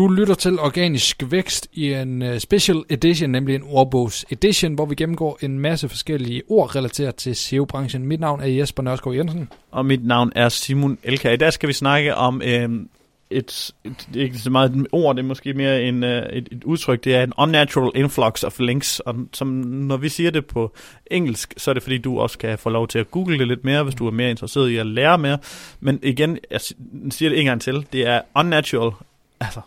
Du lytter til Organisk Vækst i en øh, special edition, nemlig en ordbogs edition, hvor vi gennemgår en masse forskellige ord relateret til SEO-branchen. Mit navn er Jesper Nørskov Jensen. Og mit navn er Simon Elka. I dag skal vi snakke om øh, et, et, ikke så meget et ord, det er måske mere en, øh, et, et udtryk, det er en unnatural influx of links, og som, når vi siger det på engelsk, så er det fordi, du også kan få lov til at google det lidt mere, hvis du er mere interesseret i at lære mere, men igen, jeg siger det en gang til, det er unnatural, altså,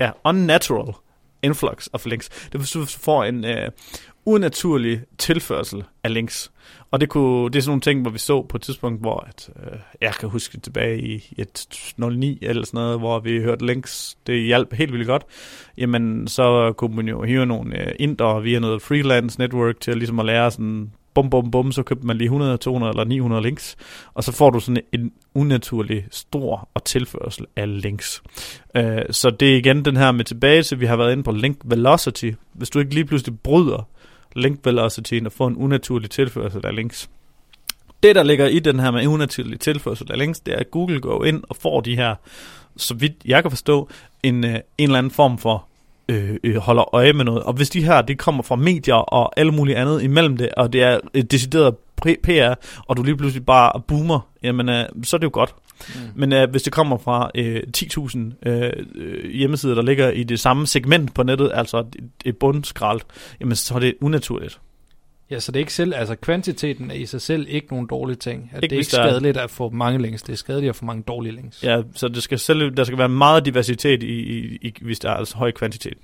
ja, unnatural influx of links. Det er, hvis du får en øh, unaturlig tilførsel af links. Og det, kunne, det er sådan nogle ting, hvor vi så på et tidspunkt, hvor at, øh, jeg kan huske tilbage i et 09 eller sådan noget, hvor vi hørte links, det hjalp helt vildt godt. Jamen, så kunne man jo hive nogle øh, indre via noget freelance network til at, ligesom at lære sådan bum, bum, bum, så køber man lige 100, 200 eller 900 links, og så får du sådan en unaturlig stor og tilførsel af links. Øh, så det er igen den her med tilbage til, vi har været inde på link velocity. Hvis du ikke lige pludselig bryder link velocityen og får en unaturlig tilførsel af links. Det, der ligger i den her med unaturlig tilførsel af links, det er, at Google går ind og får de her, så vidt jeg kan forstå, en, øh, en eller anden form for øh, øh, holder øje med noget. Og hvis de her, det kommer fra medier og alt muligt andet imellem det, og det er et decideret PR, og du lige pludselig bare boomer, jamen øh, så er det jo godt. Mm. Men øh, hvis det kommer fra øh, 10.000 øh, hjemmesider, der ligger i det samme segment på nettet, altså et, et bundskrald, jamen så er det unaturligt. Ja, så det er ikke selv, altså kvantiteten er i sig selv ikke nogen dårlige ting. At ikke, det er ikke skadeligt at få mange links, det er skadeligt at få mange dårlige links. Ja, så det skal selv, der skal være meget diversitet, i, i, i, hvis der er altså høj kvantitet.